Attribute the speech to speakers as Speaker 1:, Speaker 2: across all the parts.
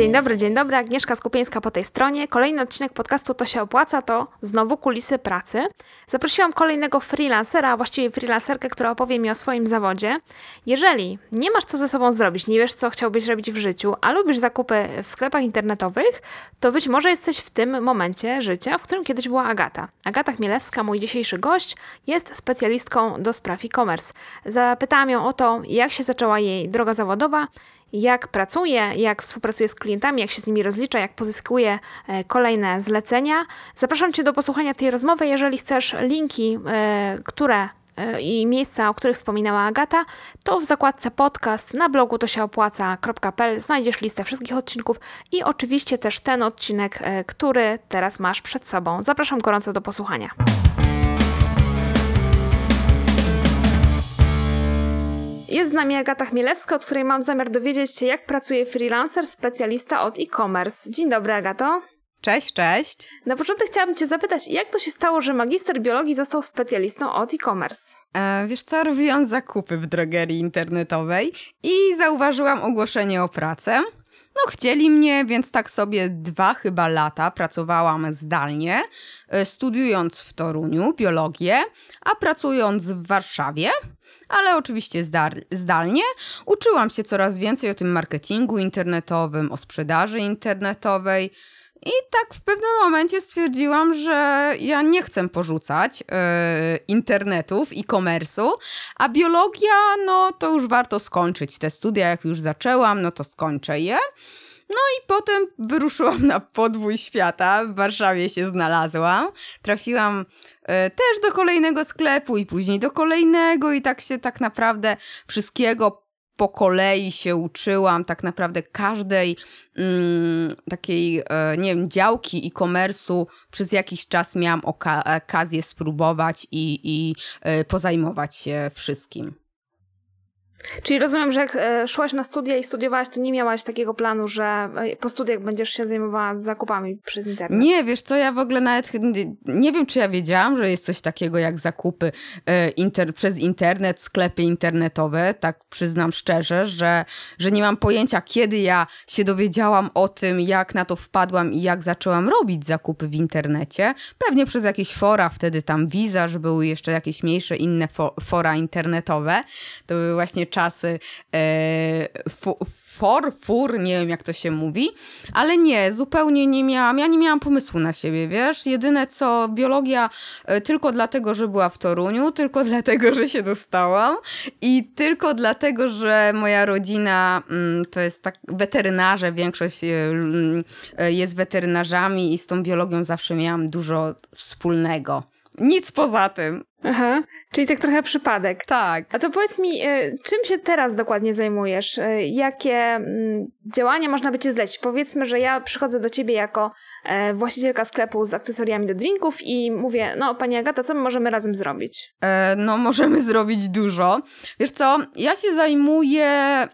Speaker 1: Dzień dobry, dzień dobry. Agnieszka Skupieńska po tej stronie. Kolejny odcinek podcastu To się opłaca to znowu kulisy pracy. Zaprosiłam kolejnego freelancera, a właściwie freelancerkę, która opowie mi o swoim zawodzie. Jeżeli nie masz co ze sobą zrobić, nie wiesz co chciałbyś robić w życiu, a lubisz zakupy w sklepach internetowych, to być może jesteś w tym momencie życia, w którym kiedyś była Agata. Agata Chmielewska, mój dzisiejszy gość, jest specjalistką do spraw e-commerce. Zapytałam ją o to, jak się zaczęła jej droga zawodowa, jak pracuje, jak współpracuje z klientami, jak się z nimi rozlicza, jak pozyskuje e, kolejne zlecenia. Zapraszam Cię do posłuchania tej rozmowy. Jeżeli chcesz linki, e, które e, i miejsca, o których wspominała Agata, to w zakładce podcast na blogu to się opłaca.pl znajdziesz listę wszystkich odcinków i oczywiście też ten odcinek, który teraz masz przed sobą. Zapraszam gorąco do posłuchania. Jest z nami Agata Chmielewska, od której mam zamiar dowiedzieć się, jak pracuje freelancer, specjalista od e-commerce. Dzień dobry, Agato.
Speaker 2: Cześć, cześć.
Speaker 1: Na początek chciałabym Cię zapytać, jak to się stało, że magister biologii został specjalistą od e-commerce?
Speaker 2: E, wiesz co, robiłam zakupy w drogerii internetowej i zauważyłam ogłoszenie o pracę. No, chcieli mnie, więc tak sobie dwa chyba lata pracowałam zdalnie, e, studiując w Toruniu biologię, a pracując w Warszawie ale oczywiście zdalnie. Uczyłam się coraz więcej o tym marketingu internetowym, o sprzedaży internetowej. I tak w pewnym momencie stwierdziłam, że ja nie chcę porzucać yy, internetów, e-commerce'u, a biologia, no to już warto skończyć. Te studia, jak już zaczęłam, no to skończę je. No i potem wyruszyłam na podwój świata. W Warszawie się znalazłam. Trafiłam e, też do kolejnego sklepu i później do kolejnego i tak się tak naprawdę wszystkiego po kolei się uczyłam, tak naprawdę każdej mm, takiej, e, nie wiem, działki e-commerce'u przez jakiś czas miałam okazję spróbować i, i e, pozajmować się wszystkim.
Speaker 1: Czyli rozumiem, że jak e, szłaś na studia i studiowałaś, to nie miałaś takiego planu, że e, po studiach będziesz się zajmowała zakupami przez internet.
Speaker 2: Nie, wiesz co, ja w ogóle nawet nie wiem, czy ja wiedziałam, że jest coś takiego jak zakupy e, inter, przez internet, sklepy internetowe. Tak przyznam szczerze, że, że nie mam pojęcia, kiedy ja się dowiedziałam o tym, jak na to wpadłam i jak zaczęłam robić zakupy w internecie. Pewnie przez jakieś fora, wtedy tam że były jeszcze jakieś mniejsze inne fora internetowe. To były właśnie czasy e, for, fur, nie wiem jak to się mówi, ale nie, zupełnie nie miałam, ja nie miałam pomysłu na siebie, wiesz, jedyne co, biologia e, tylko dlatego, że była w Toruniu, tylko dlatego, że się dostałam i tylko dlatego, że moja rodzina mm, to jest tak, weterynarze, większość e, jest weterynarzami i z tą biologią zawsze miałam dużo wspólnego. Nic poza tym.
Speaker 1: Aha, czyli tak trochę przypadek.
Speaker 2: Tak.
Speaker 1: A to powiedz mi, e, czym się teraz dokładnie zajmujesz? E, jakie mm, działania można by ci zlecić? Powiedzmy, że ja przychodzę do ciebie jako e, właścicielka sklepu z akcesoriami do drinków i mówię, no pani Agata, co my możemy razem zrobić?
Speaker 2: E, no możemy zrobić dużo. Wiesz co, ja się zajmuję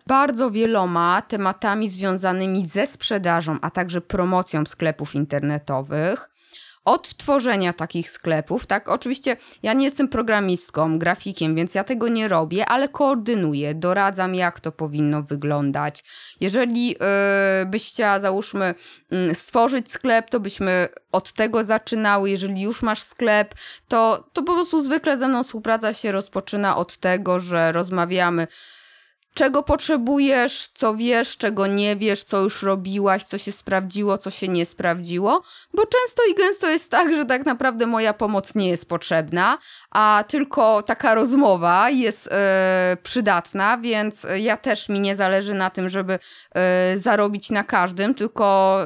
Speaker 2: bardzo wieloma tematami związanymi ze sprzedażą, a także promocją sklepów internetowych od tworzenia takich sklepów, tak? Oczywiście ja nie jestem programistką, grafikiem, więc ja tego nie robię, ale koordynuję, doradzam, jak to powinno wyglądać. Jeżeli yy, byś chciała, załóżmy, yy, stworzyć sklep, to byśmy od tego zaczynały. Jeżeli już masz sklep, to, to po prostu zwykle ze mną współpraca się rozpoczyna od tego, że rozmawiamy czego potrzebujesz, co wiesz, czego nie wiesz, co już robiłaś, co się sprawdziło, co się nie sprawdziło, bo często i gęsto jest tak, że tak naprawdę moja pomoc nie jest potrzebna, a tylko taka rozmowa jest e, przydatna, więc ja też mi nie zależy na tym, żeby e, zarobić na każdym, tylko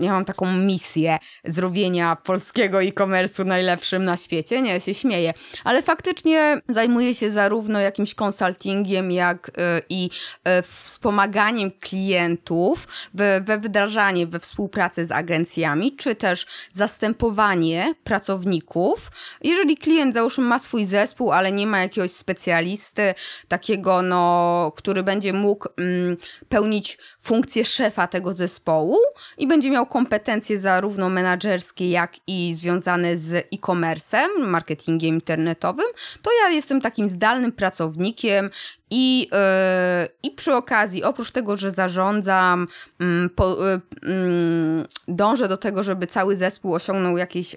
Speaker 2: ja mam taką misję zrobienia polskiego e-commerce'u najlepszym na świecie. Nie, się śmieję. Ale faktycznie zajmuję się zarówno jakimś konsultingiem, jak y, i y, wspomaganiem klientów we, we wdrażanie, we współpracy z agencjami, czy też zastępowanie pracowników. Jeżeli klient załóżmy ma swój zespół, ale nie ma jakiegoś specjalisty, takiego no, który będzie mógł mm, pełnić funkcję szefa tego zespołu i będzie miał kompetencje zarówno menedżerskie, jak i związane z e-commerce'em, marketingiem internetowym, to ja jestem takim zdalnym pracownikiem I, yy, I przy okazji, oprócz tego, że zarządzam, yy, po, yy, dążę do tego, żeby cały zespół osiągnął jakieś y,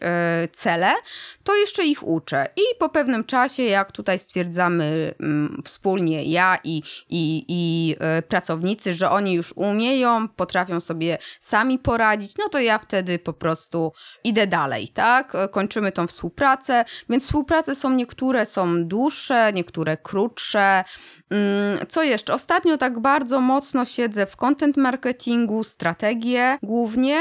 Speaker 2: cele, to jeszcze ich uczę. I po pewnym czasie, jak tutaj stwierdzamy mm, wspólnie, ja i, i, i pracownicy, że oni już umieją, potrafią sobie sami poradzić, no to ja wtedy po prostu idę dalej, tak? Kończymy tą współpracę, więc współprace są niektóre są dłuższe, niektóre krótsze. Mm, co jeszcze? Ostatnio tak bardzo mocno siedzę w content marketingu, strategię głównie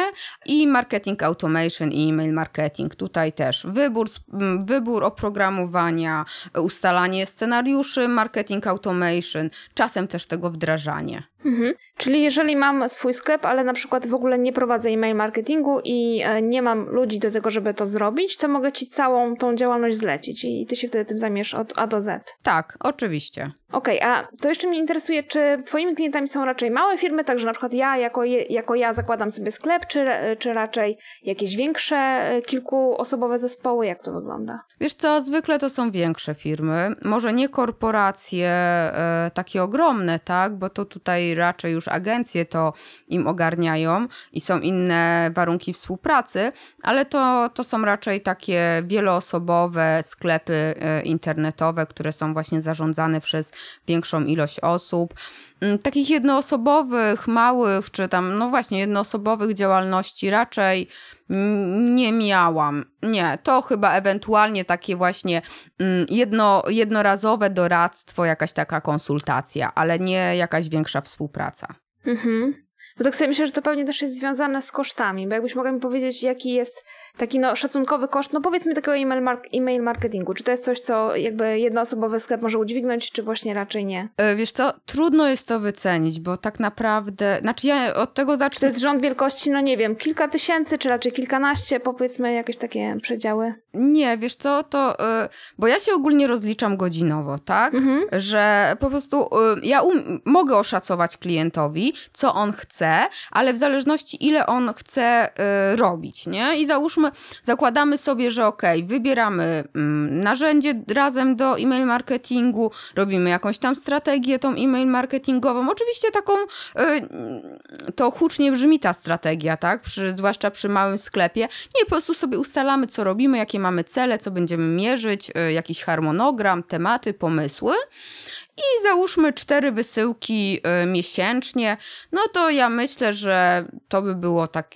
Speaker 2: i marketing automation i email marketing. Tutaj też wybór, mm, wybór oprogramowania, ustalanie scenariuszy, marketing automation, czasem też tego wdrażanie.
Speaker 1: Mhm. Czyli jeżeli mam swój sklep, ale na przykład w ogóle nie prowadzę e-mail marketingu i e, nie mam ludzi do tego, żeby to zrobić, to mogę ci całą tą działalność zlecić i ty się wtedy tym zajmiesz od A do Z.
Speaker 2: Tak, oczywiście.
Speaker 1: Okej, okay, a to jeszcze mnie interesuje, czy twoimi klientami są raczej małe firmy, także na przykład ja jako, jako ja zakładam sobie sklep, czy, czy raczej jakieś większe e, kilkuosobowe zespoły? Jak to wygląda?
Speaker 2: Wiesz co, zwykle to są większe firmy, może nie korporacje e, takie ogromne, tak, bo to tutaj raczej już agencje to im ogarniają i są inne warunki współpracy, ale to, to są raczej takie wieloosobowe sklepy e, internetowe, które są właśnie zarządzane przez większą ilość osób. Mm, takich jednoosobowych, małych, czy tam, no właśnie, jednoosobowych działalności raczej nie miałam. Nie, to chyba ewentualnie takie właśnie mm, jedno, jednorazowe doradztwo, jakaś taka konsultacja, ale nie jakaś większa współpraca.
Speaker 1: Mhm. Bo tak sobie myślę, że to pewnie też jest związane z kosztami, bo jakbyś mogła mi powiedzieć, jaki jest taki no, szacunkowy koszt, no powiedzmy takiego e-mail, mark e-mail marketingu. Czy to jest coś, co jakby jednoosobowy sklep może udźwignąć, czy właśnie raczej nie?
Speaker 2: E, wiesz co, trudno jest to wycenić, bo tak naprawdę, znaczy ja od tego zacznę...
Speaker 1: To jest rząd wielkości, no nie wiem, kilka tysięcy, czy raczej kilkanaście, powiedzmy jakieś takie przedziały?
Speaker 2: Nie, wiesz co, to, yy, bo ja się ogólnie rozliczam godzinowo, tak? Mhm. Że po prostu yy, ja um, mogę oszacować klientowi, co on chce, ale w zależności ile on chce robić, nie? I załóżmy zakładamy sobie, że ok, wybieramy mm, narzędzie razem do e-mail marketingu, robimy jakąś tam strategię tą e-mail marketingową. Oczywiście taką, y, to hucznie brzmi ta strategia, tak? Przy, zwłaszcza przy małym sklepie. Nie, po prostu sobie ustalamy, co robimy, jakie mamy cele, co będziemy mierzyć, y, jakiś harmonogram, tematy, pomysły i załóżmy cztery wysyłki y, miesięcznie, no to ja myślę, że to by było tak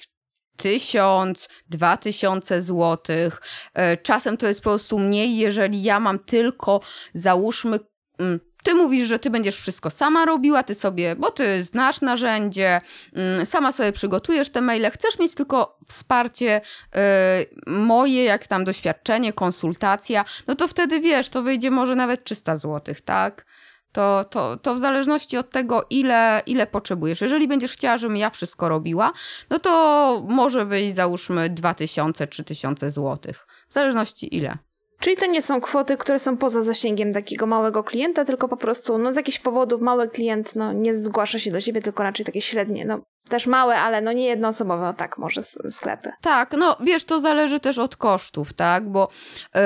Speaker 2: tysiąc, dwa tysiące złotych. E, czasem to jest po prostu mniej, jeżeli ja mam tylko, załóżmy, mm, ty mówisz, że ty będziesz wszystko sama robiła, ty sobie, bo ty znasz narzędzie, mm, sama sobie przygotujesz te maile, chcesz mieć tylko wsparcie e, moje, jak tam doświadczenie, konsultacja, no to wtedy wiesz, to wyjdzie może nawet 300 złotych, tak? To, to, to w zależności od tego, ile, ile potrzebujesz. Jeżeli będziesz chciała, żebym ja wszystko robiła, no to może wyjść załóżmy 2000-3000 złotych. W zależności ile.
Speaker 1: Czyli to nie są kwoty, które są poza zasięgiem takiego małego klienta, tylko po prostu no, z jakichś powodów mały klient no, nie zgłasza się do siebie, tylko raczej takie średnie. No, też małe, ale no nie jednoosobowe, tak, może sklepy.
Speaker 2: Tak, no wiesz, to zależy też od kosztów, tak, bo yy,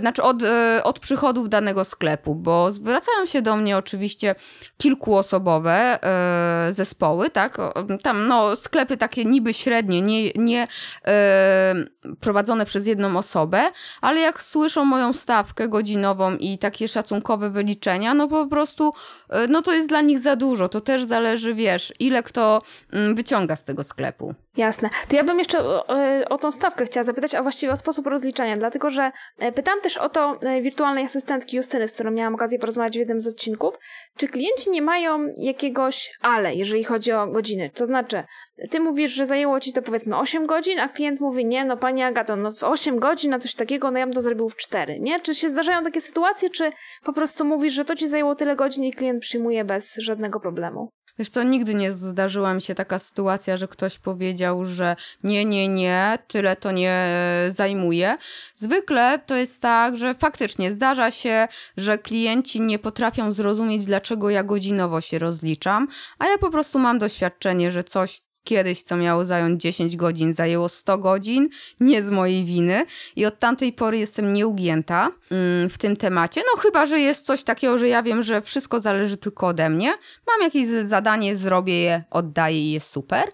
Speaker 2: znaczy od, yy, od przychodów danego sklepu, bo zwracają się do mnie oczywiście kilkuosobowe yy, zespoły, tak, tam no sklepy takie niby średnie, nie, nie prowadzone przez jedną osobę, ale jak słyszą moją stawkę godzinową i takie szacunkowe wyliczenia, no po prostu, no to jest dla nich za dużo, to też zależy, wiesz, ile kto wyciąga z tego sklepu.
Speaker 1: Jasne. To ja bym jeszcze o, o, tą stawkę chciała zapytać, a właściwie o sposób rozliczania, dlatego że e, pytam też o to e, wirtualnej asystentki Justyny, z którą miałam okazję porozmawiać w jednym z odcinków. Czy klienci nie mają jakiegoś ale, jeżeli chodzi o godziny? To znaczy, ty mówisz, że zajęło ci to powiedzmy 8 godzin, a klient mówi, nie, no pani Agato, no w 8 godzin na coś takiego, no ja bym to zrobił w 4, nie? Czy się zdarzają takie sytuacje, czy po prostu mówisz, że to ci zajęło tyle godzin i klient przyjmuje bez żadnego problemu?
Speaker 2: Wiesz co, nigdy nie zdarzyła mi się taka sytuacja, że ktoś powiedział, że nie, nie, nie, tyle to nie e, zajmuje. Zwykle to jest tak, że faktycznie zdarza się, że klienci nie potrafią zrozumieć, dlaczego ja godzinowo się rozliczam, a ja po prostu mam doświadczenie, że coś kiedyś, co miało zająć 10 godzin, zajęło 100 godzin, nie z mojej winy. I od tamtej pory jestem nieugięta mm, w tym temacie. No chyba, że jest coś takiego, że ja wiem, że wszystko zależy tylko ode mnie. Mam jakieś zadanie, zrobię je, oddaję i jest super.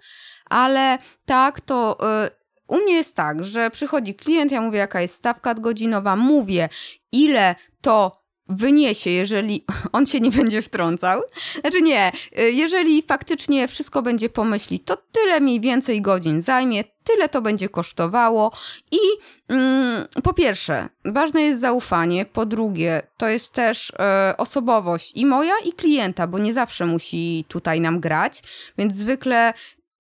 Speaker 2: Ale tak, to y, u mnie jest tak, że przychodzi klient, ja mówię, jaka jest stawka godzinowa, mówię, ile to wyniesie, jeżeli on się nie będzie wtrącał. Znaczy nie, y, jeżeli faktycznie wszystko będzie pomyśli, to tyle mniej więcej godzin zajmie, tyle to będzie kosztowało i mm, po pierwsze, ważne jest zaufanie, po drugie, to jest też e, osobowość i moja i klienta, bo nie zawsze musi tutaj nam grać, więc zwykle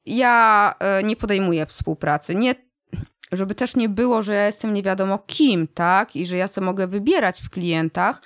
Speaker 2: ja e, nie podejmuję współpracy. Nie żeby też nie było, że ja jestem nie wiadomo kim, tak? I że ja sobie mogę wybierać w klientach.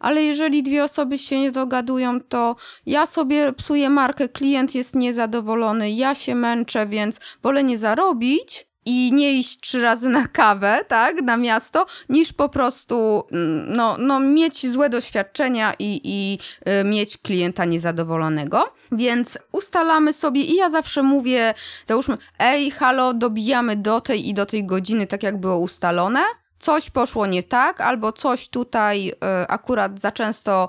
Speaker 2: Ale jeżeli dwie osoby się nie dogadują, to ja sobie psuję markę, klient jest niezadowolony, ja się męczę, więc wolę nie zarobić, i nie iść trzy razy na kawę, tak, na miasto, niż po prostu mm, no, no, mieć złe doświadczenia i, i y, mieć klienta niezadowolonego. Więc ustalamy sobie i ja zawsze mówię, załóżmy, ej, halo, dobijamy do tej i do tej godziny, tak jak było ustalone. Coś poszło nie tak, albo coś tutaj y, akurat za często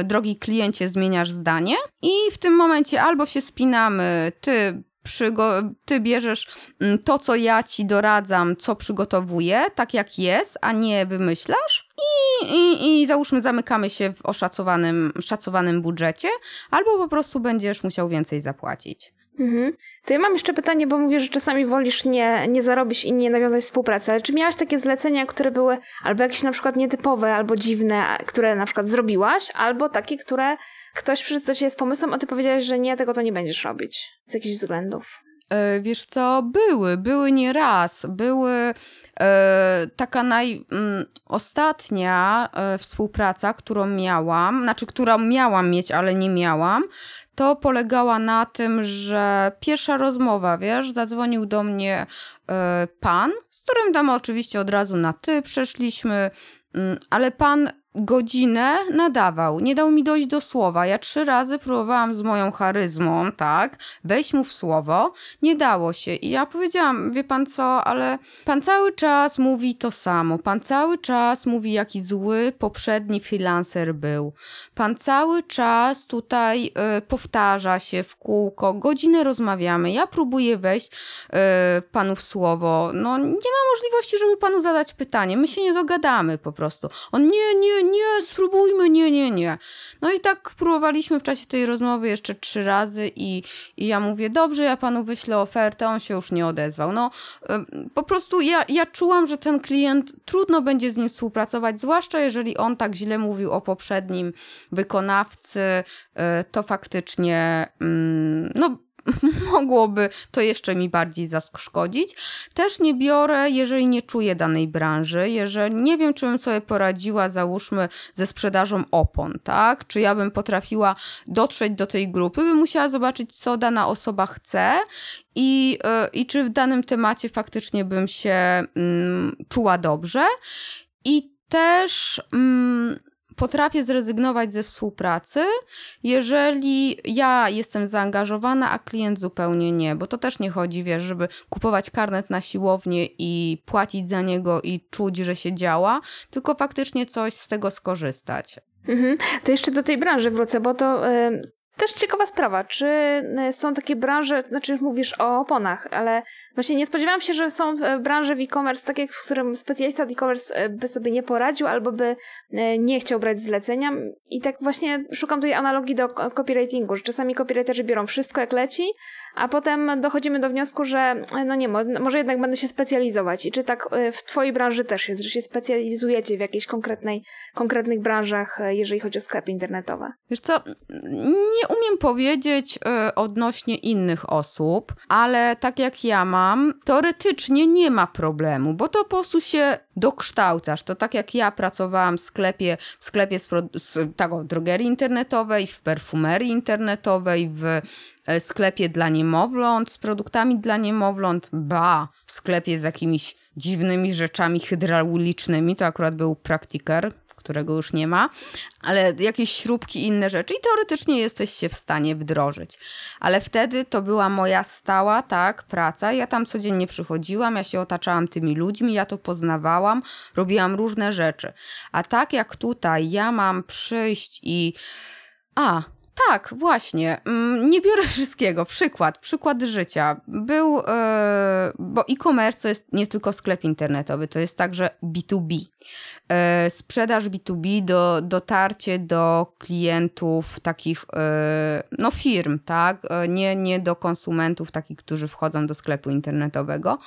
Speaker 2: y, drogi kliencie, zmieniasz zdanie. I w tym momencie albo się spinamy, ty przygo- ty bierzesz mm, to, co ja ci doradzam, co przygotowuję, tak jak jest, a nie wymyślasz. I, i, i załóżmy, zamykamy się w oszacowanym szacowanym budżecie, albo po prostu będziesz musiał więcej zapłacić.
Speaker 1: Mhm. To ja mam jeszcze pytanie, bo mówię, że czasami wolisz nie, nie zarobić i nie nawiązać współpracy, ale czy miałaś takie zlecenia, które były albo jakieś na przykład nietypowe, albo dziwne, które na przykład zrobiłaś, albo takie, które ktoś przyszedł do ciebie z pomysłem, a ty powiedziałeś, że nie, tego to nie będziesz robić z jakichś względów.
Speaker 2: E, wiesz co, były, były nie raz. Były e, taka naj, mm, ostatnia e, współpraca, którą miałam, znaczy, którą miałam mieć, ale nie miałam, to polegała na tym, że pierwsza rozmowa, wiesz, zadzwonił do mnie pan, z którym tam oczywiście od razu na ty przeszliśmy, mm, ale pan godzinę nadawał, nie dał mi dojść do słowa. Ja trzy razy próbowałam z moją charyzmą, tak, wejść mu w słowo, nie dało się. I ja powiedziałam, wie pan co, ale pan cały czas mówi to samo. Pan cały czas mówi, jaki zły poprzedni freelancer był. Pan cały czas tutaj y, powtarza się w kółko, godzinę rozmawiamy. Ja próbuję wejść y, panu w słowo. No, nie ma możliwości, żeby panu zadać pytanie. My się nie dogadamy po prostu. On nie, nie, nie, spróbujmy, nie, nie, nie. No i tak próbowaliśmy w czasie tej rozmowy jeszcze trzy razy i, i ja mówię, dobrze, ja panu wyślę ofertę, on się już nie odezwał. No po prostu ja, ja czułam, że ten klient, trudno będzie z nim współpracować, zwłaszcza jeżeli on tak źle mówił o poprzednim wykonawcy, y, to faktycznie, mm, no mogłoby to jeszcze mi bardziej zaszkodzić. Też nie biorę, jeżeli nie czuję danej branży, jeżeli nie wiem, czy bym sobie poradziła, załóżmy, ze sprzedażą opon, tak? Czy ja bym potrafiła dotrzeć do tej grupy, bym musiała zobaczyć, co dana osoba chce i, yy, i czy w danym temacie faktycznie bym się yy, czuła dobrze. I też. Yy, potrafię zrezygnować ze współpracy, jeżeli ja jestem zaangażowana, a klient zupełnie nie, bo to też nie chodzi, wiesz, żeby kupować karnet na siłownię i płacić za niego i czuć, że się działa, tylko faktycznie coś z tego skorzystać.
Speaker 1: Mhm. To jeszcze do tej branży wrócę, bo to też ciekawa sprawa, czy e, są takie branże, znaczy mówisz o oponach, ale właśnie nie spodziewałam się, że są e, branże w e-commerce takie, w którym specjalista od e-commerce e, by sobie nie poradził albo by nie chciał brać zlecenia. I tak właśnie szukam tutaj analogii do copywritingu, że czasami copywriterzy biorą wszystko jak leci, a potem dochodzimy do wniosku, że no nie, może jednak będę się specjalizować. I czy tak e, w Twojej branży też jest, że się specjalizujecie w jakiejś konkretnej, konkretnych branżach, e, jeżeli chodzi o sklepy internetowe?
Speaker 2: Wiesz co, nie umiem powiedzieć odnośnie innych osób, ale tak jak ja mam, teoretycznie nie ma problemu, bo to po prostu się dokształcasz. To tak jak ja pracowałam w sklepie, w sklepie z, z tego, drogerii internetowej, w perfumerii internetowej, w E, sklepie dla niemowląt, z produktami dla niemowląt, ba, w sklepie z jakimiś dziwnymi rzeczami hydraulicznymi, to akurat był praktiker, którego już nie ma, ale jakieś śrubki, inne rzeczy i teoretycznie jesteś się w stanie wdrożyć. Ale wtedy to była moja stała, tak, praca. Ja tam codziennie przychodziłam, ja się otaczałam tymi ludźmi, ja to poznawałam, robiłam różne rzeczy. A tak jak tutaj ja mam przyjść i a, tak, właśnie. Mm, nie biorę wszystkiego. Przykład, przykład życia. Był, yy, bo e-commerce to jest nie tylko sklep internetowy, to jest także B2B. Yy, e, sprzedaż B2B, do, dotarcie do klientów takich, yy, no firm, tak? Nie, nie do konsumentów takich, którzy wchodzą do sklepu internetowego,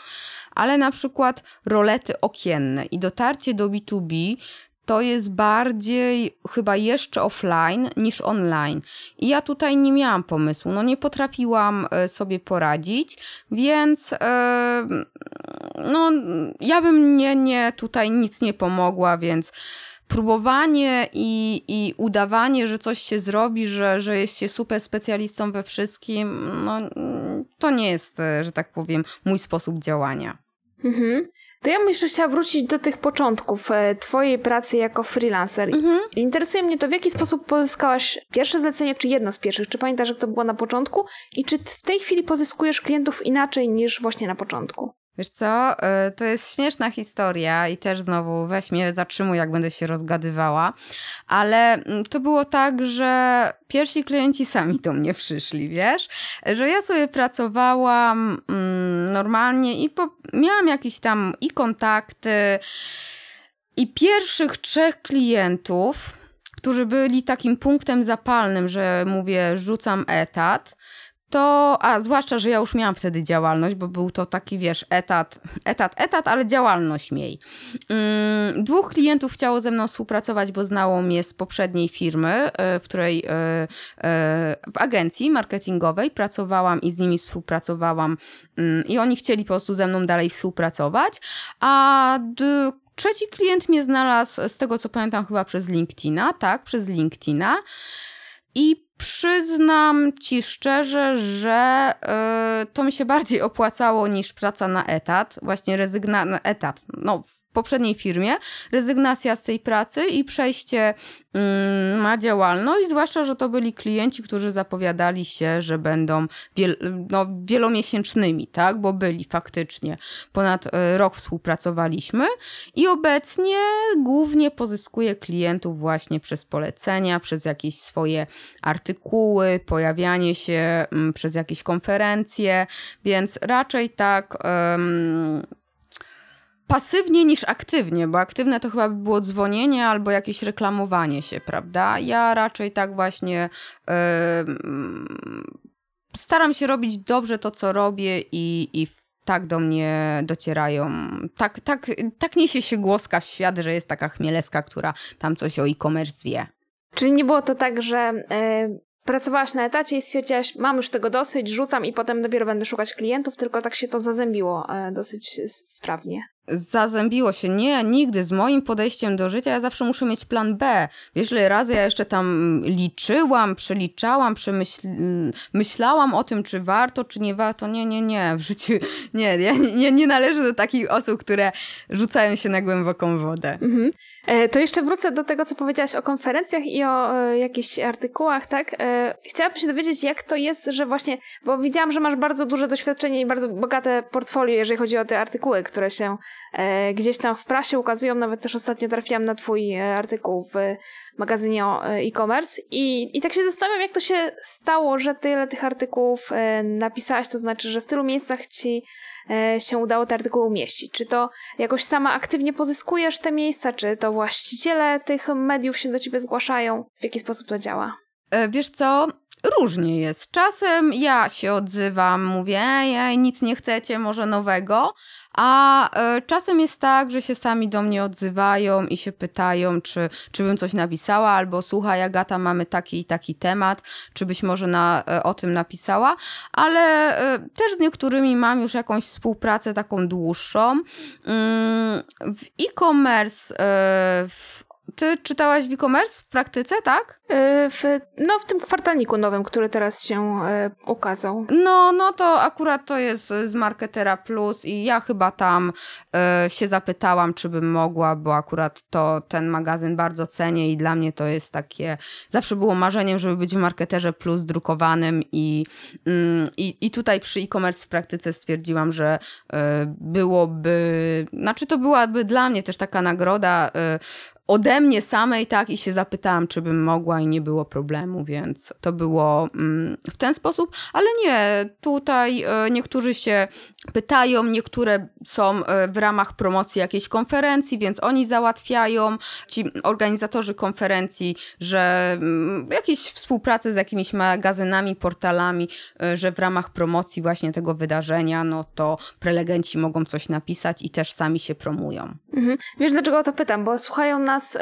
Speaker 2: ale na przykład rolety okienne i dotarcie do B2B to jest bardziej chyba jeszcze offline niż online. I ja tutaj nie miałam pomysłu, no nie potrafiłam e, sobie poradzić, więc e, no ja bym nie, nie tutaj nic nie pomogła, więc próbowanie i, i udawanie, że coś się zrobi, że, że jest się super specjalistą we wszystkim, no to nie jest, e, że tak powiem, mój sposób działania.
Speaker 1: Mhm. To ja myślę, że chciała wrócić do tych początków e, twojej pracy jako freelancer. Mhm. Interesuje mnie to, w jaki sposób pozyskałaś pierwsze zlecenie, czy jedno z pierwszych? Czy pamiętasz, jak to było na początku? I czy w tej chwili pozyskujesz klientów inaczej niż właśnie na początku?
Speaker 2: Wiesz co, e, to jest śmieszna historia i też znowu weź mnie zatrzymuj, jak będę się rozgadywała, ale mm, to było tak, że pierwsi klienci sami do mnie przyszli, wiesz, że ja sobie pracowałam mm, normalnie i po, miałam jakieś tam i kontakty i pierwszych trzech klientów, którzy byli takim punktem zapalnym, że mówię, rzucam etat, to, a zwłaszcza, że ja już miałam wtedy działalność, bo był to taki, wiesz, etat, etat, etat, ale działalność miej. Mm, dwóch klientów chciało ze mną współpracować, bo znało mnie z poprzedniej firmy, e, w której, e, e, w agencji marketingowej pracowałam i z nimi współpracowałam mm, i oni chcieli po prostu ze mną dalej współpracować, a trzeci klient mnie znalazł, z tego co pamiętam, chyba przez LinkedIna, tak, przez LinkedIna i Przyznam ci szczerze, że y, to mi się bardziej opłacało niż praca na etat, właśnie rezygnacja na etat. No, poprzedniej firmie, rezygnacja z tej pracy i przejście mm, na działalność, zwłaszcza, że to byli klienci, którzy zapowiadali się, że będą wiel, no, wielomiesięcznymi, tak, bo byli faktycznie. Ponad e, rok współpracowaliśmy i obecnie głównie pozyskuję klientów właśnie przez polecenia, przez jakieś swoje artykuły, pojawianie się mm, przez jakieś konferencje, więc raczej tak pasywnie niż aktywnie, bo aktywne to chyba by było dzwonienie albo jakieś reklamowanie się, prawda? Ja raczej tak właśnie yy, staram się robić dobrze to, co robię i, i tak do mnie docierają. Tak, tak, tak niesie się głoska w świat, że jest taka chmieleska, która tam coś o e-commerce wie.
Speaker 1: Czyli nie było to tak, że yy, pracowałaś na etacie i stwierdziłaś, mam już tego dosyć, rzucam i potem dopiero będę szukać klientów, tylko tak się to zazębiło yy, dosyć sprawnie
Speaker 2: zazębiło się. Nie, nigdy. Z moim podejściem do życia ja zawsze muszę mieć plan B. Wiesz, ile razy ja jeszcze tam liczyłam, przeliczałam, przemyślałam o tym, czy warto, czy nie warto. Nie, nie, nie. W życiu nie. Ja nie, nie należę do takich osób, które rzucają się na głęboką wodę. Mhm.
Speaker 1: E, to jeszcze wrócę do tego, co powiedziałaś o konferencjach i o e, jakichś artykułach, tak? E, chciałabym się dowiedzieć, jak to jest, że właśnie, bo widziałam, że masz bardzo duże doświadczenie i bardzo bogate portfolio, jeżeli chodzi o te artykuły, które się gdzieś tam w prasie ukazują. Nawet też ostatnio trafiłam na twój artykuł w magazynie o e-commerce i, i tak się zastanawiam, jak to się stało, że tyle tych artykułów napisałaś, to znaczy, że w tylu miejscach ci się udało te artykuły umieścić? Czy to jakoś sama aktywnie pozyskujesz te miejsca, czy to właściciele tych mediów się do ciebie zgłaszają? W jaki sposób to działa?
Speaker 2: E, wiesz co, różnie jest. Czasem ja się odzywam, mówię, ej, nic nie chcecie, może nowego, a e, czasem jest tak, że się sami do mnie odzywają i się pytają, czy, czy bym coś napisała, albo słuchaj, Agata, mamy taki i taki temat, czy byś może na, e, o tym napisała, ale e, też z niektórymi mam już jakąś współpracę taką dłuższą. Mm, w e-commerce, w Ty czytałaś w e-commerce w praktyce, tak?
Speaker 1: E, w, no, w tym kwartalniku nowym, który teraz się e, ukazał.
Speaker 2: No, no to akurat to jest z Marketera Plus i ja chyba tam e, się zapytałam, czy bym mogła, bo akurat to ten magazyn bardzo cenię i dla mnie to jest takie, zawsze było marzeniem, żeby być w Marketerze Plus drukowanym i, mm, i, i tutaj przy e-commerce w praktyce stwierdziłam, że byłoby, znaczy to byłaby dla mnie też taka nagroda ode mnie samej, tak, i się zapytałam, czy bym mogła i nie było problemu, więc to było mm, w ten sposób, ale nie, tutaj e, niektórzy się pytają, niektóre są e, w ramach promocji jakiejś konferencji, więc oni załatwiają, ci organizatorzy konferencji, że mm, jakieś współpracy z jakimiś magazynami, portalami, e, że w ramach promocji właśnie tego wydarzenia, no to prelegenci mogą coś napisać i też sami się promują.
Speaker 1: Mhm. Wiesz, dlaczego o to pytam? Bo słuchają nas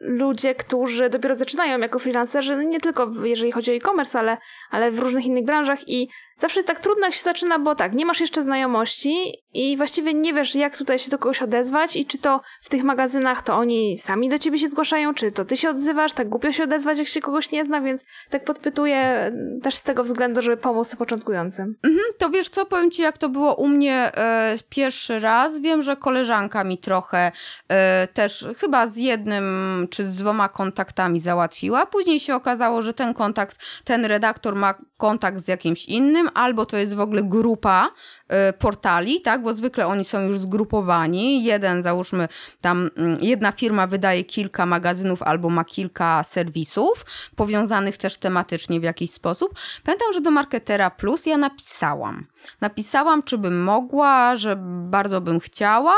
Speaker 1: ludzie, którzy dopiero zaczynają jako freelancerzy, no nie tylko jeżeli chodzi o e-commerce, ale, ale w różnych innych branżach i zawsze jest tak trudno, jak się zaczyna, bo tak, nie masz jeszcze znajomości i właściwie nie wiesz, jak tutaj się do kogoś odezwać i czy to w tych magazynach to oni sami do ciebie się zgłaszają, czy to ty się odzywasz, tak głupio się odezwać, jak się kogoś nie zna, więc tak podpytuję też z tego względu, żeby pomóc początkującym.
Speaker 2: Mhm, to wiesz co, powiem ci, jak to było u mnie e, pierwszy raz. Wiem, że koleżanka mi trochę e, też chyba z jednym czy z dwoma kontaktami załatwiła. Później się okazało, że ten kontakt, ten redaktor ma kontakt z jakimś innym, albo to jest w ogóle grupa y, portali, tak, bo zwykle oni są już zgrupowani. Jeden, załóżmy, tam mm, jedna firma wydaje kilka magazynów albo ma kilka serwisów, powiązanych też tematycznie w jakiś sposób. Pamiętam, że do Marketera Plus ja napisałam. Napisałam, czy bym mogła, że bardzo bym chciała.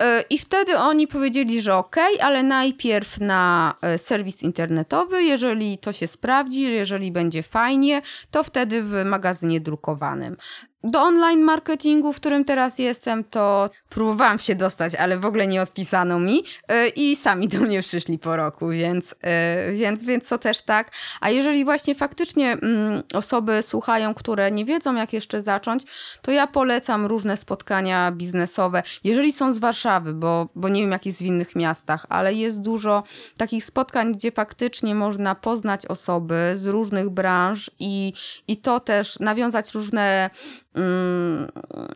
Speaker 2: E, I wtedy oni powiedzieli, że ok, ale najpierw na e, serwis internetowy, jeżeli to się sprawdzi, jeżeli będzie fajnie, to wtedy w magazynie drukowanym. Do online marketingu, w którym teraz jestem, to próbowałam się dostać, ale w ogóle nie odpisano mi e, i sami do mnie przyszli po roku, więc, e, więc, więc to też tak. A jeżeli właśnie faktycznie mm, osoby słuchają, które nie wiedzą, jak jeszcze zacząć, to ja polecam różne spotkania biznesowe. Jeżeli są z Warszawy, bo, bo nie wiem, jak jest w innych miastach, ale jest dużo takich spotkań, gdzie faktycznie można poznać osoby z różnych branż i, i to też nawiązać różne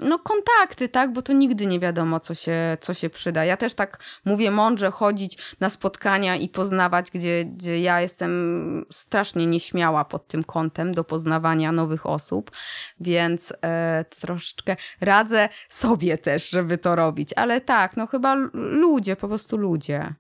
Speaker 2: no kontakty, tak, bo to nigdy nie wiadomo, co się, co się przyda. Ja też tak mówię mądrze chodzić na spotkania i poznawać, gdzie, gdzie ja jestem strasznie nieśmiała pod tym kątem do poznawania nowych osób, więc e, troszeczkę radzę sobie też, żeby to robić. Ale tak, no chyba ludzie, po prostu ludzie.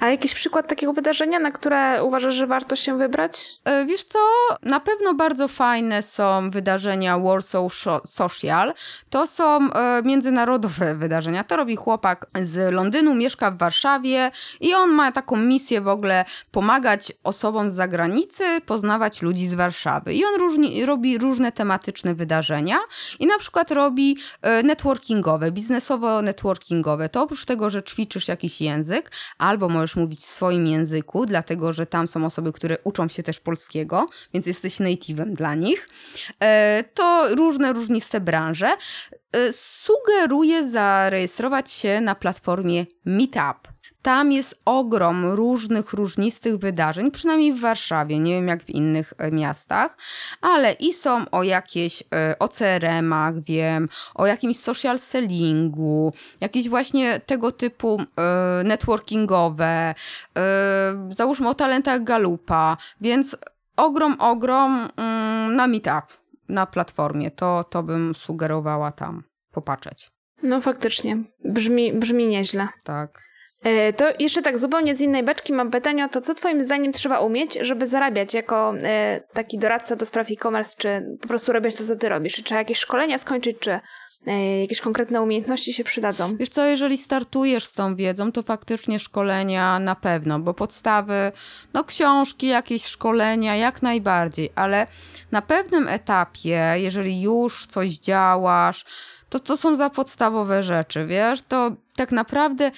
Speaker 1: A jakiś przykład takiego wydarzenia, na które uważasz, że warto się wybrać?
Speaker 2: E, wiesz co, na pewno bardzo fajne są wydarzenia Warsaw Social. To są e, międzynarodowe wydarzenia. To robi chłopak z Londynu, mieszka w Warszawie i on ma taką misję w ogóle pomagać osobom z zagranicy poznawać ludzi z Warszawy. I on różni, robi różne tematyczne wydarzenia i na przykład robi e, networkingowe, biznesowo-networkingowe. To oprócz tego, że ćwiczysz jakiś język albo możesz możesz mówić w swoim języku, dlatego że tam są osoby, które uczą się też polskiego, więc jesteś native'em dla nich. E, to różne, różniste branże. E, sugeruję zarejestrować się na platformie Meetup. Tam jest ogrom różnych, różnistych wydarzeń, przynajmniej w Warszawie, nie wiem jak w innych e, miastach, ale i są o jakieś, e, o CRM-ach wiem, o jakimś social sellingu, jakieś właśnie tego typu e, networkingowe, załóżmy o talentach Galupa, więc ogrom, ogrom mm, na meetup, na platformie, to, to bym sugerowała tam popatrzeć.
Speaker 1: No faktycznie, brzmi, brzmi nieźle.
Speaker 2: Tak.
Speaker 1: E, to jeszcze tak zupełnie z innej beczki mam pytanie o to, co twoim zdaniem trzeba umieć, żeby zarabiać jako e, taki doradca do spraw e-commerce, czy po prostu robić to, co ty robisz? Czy trzeba jakieś szkolenia skończyć, czy e, jakieś konkretne umiejętności się przydadzą?
Speaker 2: Wiesz co, jeżeli startujesz z tą wiedzą, to faktycznie szkolenia na pewno, bo podstawy, no książki, jakieś szkolenia, jak najbardziej, ale na pewnym etapie, jeżeli już coś działasz, to to są za podstawowe rzeczy, wiesz, to tak naprawdę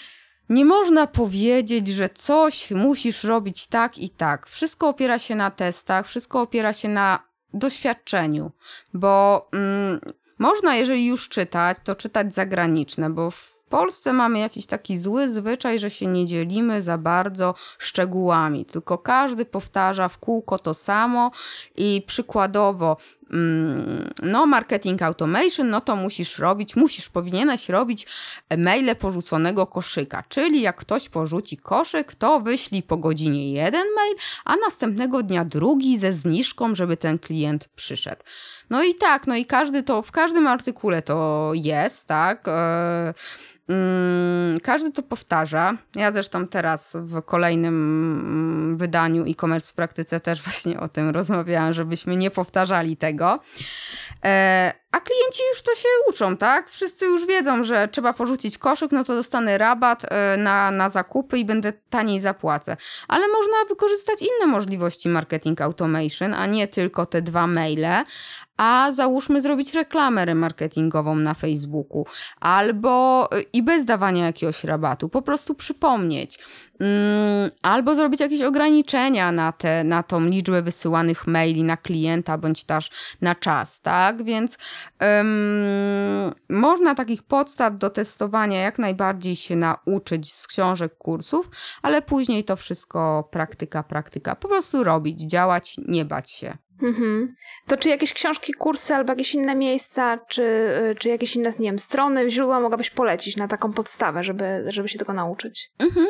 Speaker 2: nie można powiedzieć, że coś musisz robić tak i tak. Wszystko opiera się na testach, wszystko opiera się na doświadczeniu, bo mm, można, jeżeli już czytać, to czytać zagraniczne, bo w Polsce mamy jakiś taki zły zwyczaj, że się nie dzielimy za bardzo szczegółami, tylko każdy powtarza w kółko to samo i przykładowo no marketing automation, no to musisz robić, musisz, powinieneś robić maile porzuconego koszyka, czyli jak ktoś porzuci koszyk, to wyślij po godzinie jeden mail, a następnego dnia drugi ze zniżką, żeby ten klient przyszedł. No i tak, no i każdy to, w każdym artykule to jest, tak, e, Mm, każdy to powtarza. Ja zresztą teraz w kolejnym mm, wydaniu e-commerce w praktyce też właśnie o tym rozmawiałam, żebyśmy nie powtarzali tego. E, a klienci już to się uczą, tak? Wszyscy już wiedzą, że trzeba porzucić koszyk, no to dostanę rabat e, na, na zakupy i będę taniej zapłacę. Ale można wykorzystać inne możliwości marketing automation, a nie tylko te dwa maile, a załóżmy zrobić reklamę remarketingową na Facebooku, albo i bez dawania jakiegoś rabatu, po prostu przypomnieć, albo zrobić jakieś ograniczenia na, te, na tą liczbę wysyłanych maili na klienta, bądź też na czas, tak? Więc um, można takich podstaw do testowania jak najbardziej się nauczyć z książek, kursów, ale później to wszystko praktyka, praktyka. Po prostu robić, działać, nie bać się. Mhm.
Speaker 1: To czy jakieś książki, kursy albo jakieś inne miejsca, czy, czy jakieś inne, nie wiem, strony, źródła mogłabyś polecić na taką podstawę, żeby, żeby się tego nauczyć? Mhm.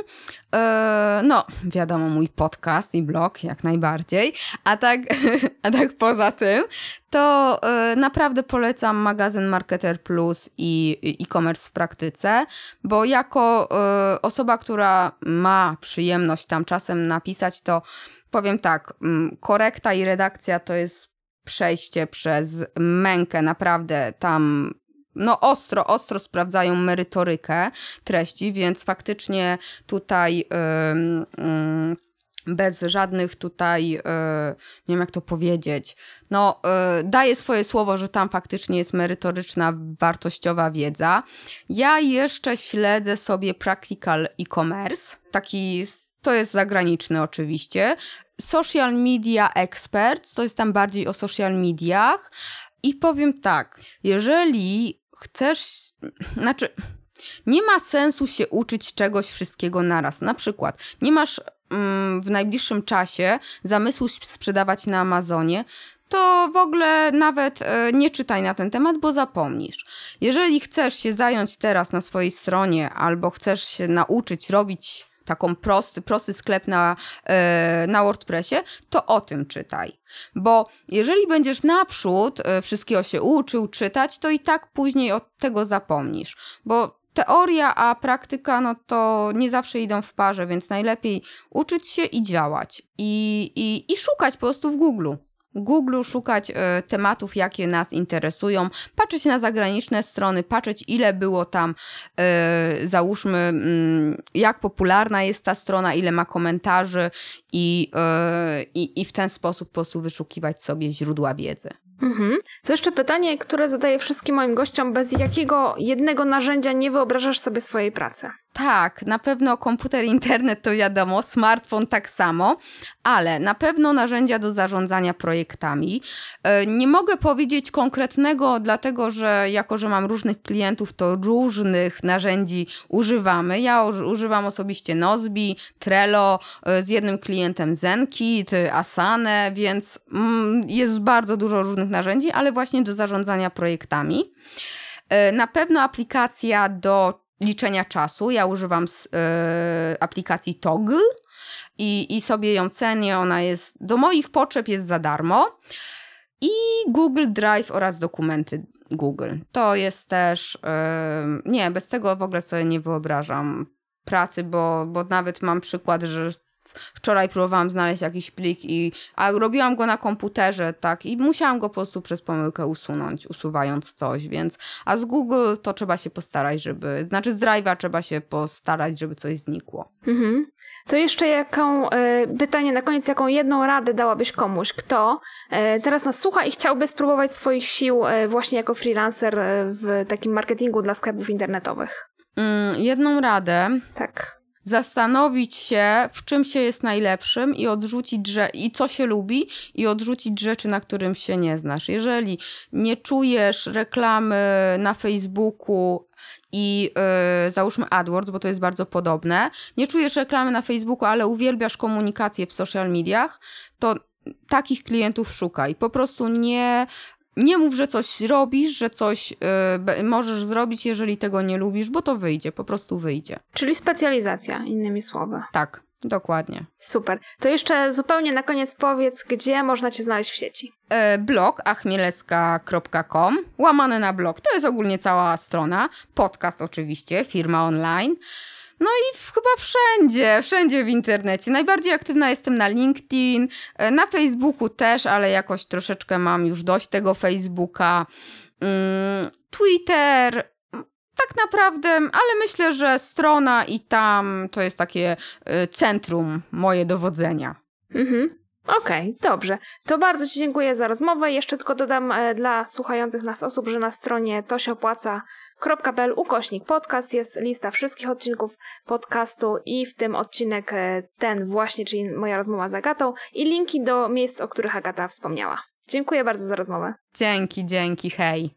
Speaker 2: E, no, wiadomo, mój podcast i blog jak najbardziej, a tak, a tak poza tym, to e, naprawdę polecam magazyn Marketer Plus i e-commerce w praktyce, bo jako e, osoba, która ma przyjemność tam czasem napisać, to powiem tak, mm, korekta i redakcja to jest przejście przez mękę, naprawdę tam no ostro, ostro sprawdzają merytorykę treści, więc faktycznie tutaj yy, bez żadnych tutaj, yy, nie wiem jak to powiedzieć, no yy, daje swoje słowo, że tam faktycznie jest merytoryczna, wartościowa wiedza. Ja jeszcze śledzę sobie Practical e-commerce, taki to jest zagraniczny oczywiście. Social Media Experts, to jest tam bardziej o social mediach. I powiem tak, jeżeli chcesz, znaczy, nie ma sensu się uczyć czegoś wszystkiego naraz. Na przykład, nie masz w najbliższym czasie zamysłu sprzedawać na Amazonie, to w ogóle nawet e, nie czytaj na ten temat, bo zapomnisz. Jeżeli chcesz się zająć teraz na swojej stronie albo chcesz się nauczyć robić taką prosty, prosty sklep na, e, na WordPressie, to o tym czytaj. Bo jeżeli będziesz naprzód e, wszystkiego się uczył, czytać, to i tak później od tego zapomnisz. Bo teoria, a praktyka, no to nie zawsze idą w parze, więc najlepiej uczyć się i działać. I, i, i szukać po prostu w Google. Google szukać e, tematów, jakie nas interesują, patrzeć na zagraniczne strony, patrzeć ile było tam, e, załóżmy, mm, jak popularna jest ta strona, ile ma komentarzy e, i, i w ten sposób po prostu wyszukiwać sobie źródła wiedzy.
Speaker 1: Mhm. To jeszcze pytanie, które zadaję wszystkim moim gościom. Bez jakiego jednego narzędzia nie wyobrażasz sobie swojej pracy?
Speaker 2: Tak, na pewno komputer, internet to wiadomo, smartfon tak samo, ale na pewno narzędzia do zarządzania projektami. E, nie mogę powiedzieć konkretnego, dlatego że jako, że mam różnych klientów, to różnych narzędzi używamy. Ja używam osobiście Nozbi, Trello, e, z jednym klientem Zenkit, Asane, więc mm, jest bardzo dużo różnych narzędzi, ale właśnie do zarządzania projektami. E, na pewno aplikacja do liczenia czasu. Ja używam z, y, aplikacji Toggle i, i sobie ją cenię. Ona jest do moich potrzeb jest za darmo. I Google Drive oraz dokumenty Google. To jest też. Y, nie, bez tego w ogóle sobie nie wyobrażam pracy, bo, bo nawet mam przykład, że Wczoraj próbowałam znaleźć jakiś plik i a robiłam go na komputerze, tak, i musiałam go po prostu przez pomyłkę usunąć, usuwając coś, więc a z Google to trzeba się postarać, żeby, znaczy z Drive'a trzeba się postarać, żeby coś znikło. Mhm.
Speaker 1: To jeszcze jaką, e, pytanie na koniec, jaką jedną radę dałabyś komuś, kto e, teraz nas słucha i chciałby spróbować swoich sił e, właśnie jako freelancer w takim marketingu dla sklepów internetowych?
Speaker 2: Mm, jedną radę.
Speaker 1: Tak
Speaker 2: zastanowić się, w czym się jest najlepszym i odrzucić, i co się lubi, i odrzucić rzeczy, na którym się nie znasz. Jeżeli nie czujesz reklamy na Facebooku i yy, załóżmy AdWords, bo to jest bardzo podobne, nie czujesz reklamy na Facebooku, ale uwielbiasz komunikację w social mediach, to takich klientów szukaj. Po prostu nie nie mów, że coś robisz, że coś y, możesz zrobić, jeżeli tego nie lubisz, bo to wyjdzie, po prostu wyjdzie.
Speaker 1: Czyli specjalizacja, innymi słowy.
Speaker 2: Tak, dokładnie.
Speaker 1: Super. To jeszcze zupełnie na koniec powiedz, gdzie można Cię znaleźć w sieci.
Speaker 2: E, blog achmieleska.com, łamane na blog, to jest ogólnie cała strona, podcast oczywiście, firma online. No i w, chyba wszędzie, wszędzie w internecie. Najbardziej aktywna jestem na LinkedIn, e, na Facebooku też, ale jakoś troszeczkę mam już dość tego Facebooka. Mm, Twitter, tak naprawdę, ale myślę, że strona i tam to jest takie e, centrum moje dowodzenia.
Speaker 1: Mhm. Okej, okay, dobrze. To bardzo Ci dziękuję za rozmowę. Jeszcze tylko dodam e, dla słuchających nas osób, że na stronie to się opłaca .pl ukośnik podcast jest lista wszystkich odcinków podcastu i w tym odcinek e, ten właśnie, czyli moja rozmowa z Agatą i linki do miejsc, o których Agata wspomniała. Dziękuję bardzo za rozmowę.
Speaker 2: Dzięki, dzięki, hej.